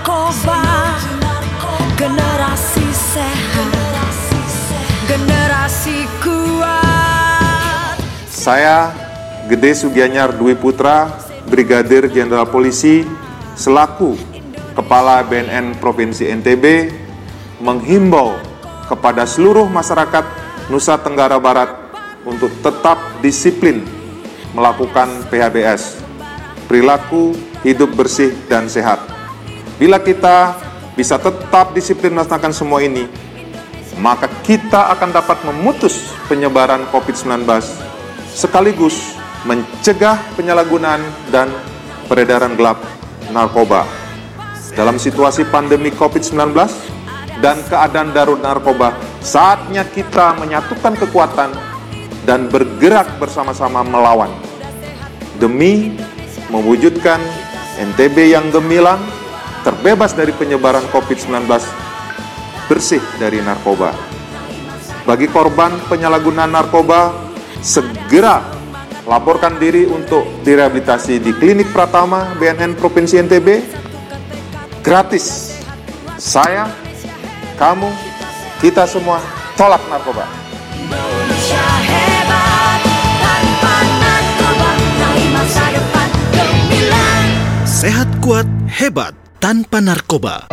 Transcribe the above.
narkoba. Generasi sehat. Generasi kuat. Saya Gede Sugianyar Dwi Putra, Brigadir Jenderal Polisi, selaku Kepala BNN Provinsi NTB, menghimbau kepada seluruh masyarakat Nusa Tenggara Barat untuk tetap disiplin melakukan PHBS, perilaku hidup bersih dan sehat. Bila kita bisa tetap disiplin melaksanakan semua ini, maka kita akan dapat memutus penyebaran COVID-19 sekaligus mencegah penyalahgunaan dan peredaran gelap narkoba. Dalam situasi pandemi COVID-19 dan keadaan darurat narkoba, saatnya kita menyatukan kekuatan dan bergerak bersama-sama melawan demi mewujudkan NTB yang gemilang, terbebas dari penyebaran COVID-19, bersih dari narkoba. Bagi korban penyalahgunaan narkoba, segera laporkan diri untuk direhabilitasi di Klinik Pratama BNN Provinsi NTB gratis. Saya, kamu, kita semua tolak narkoba. Indonesia hebat Tanpa narkoba Raih masa depan gemilang Sehat kuat, hebat, tanpa narkoba.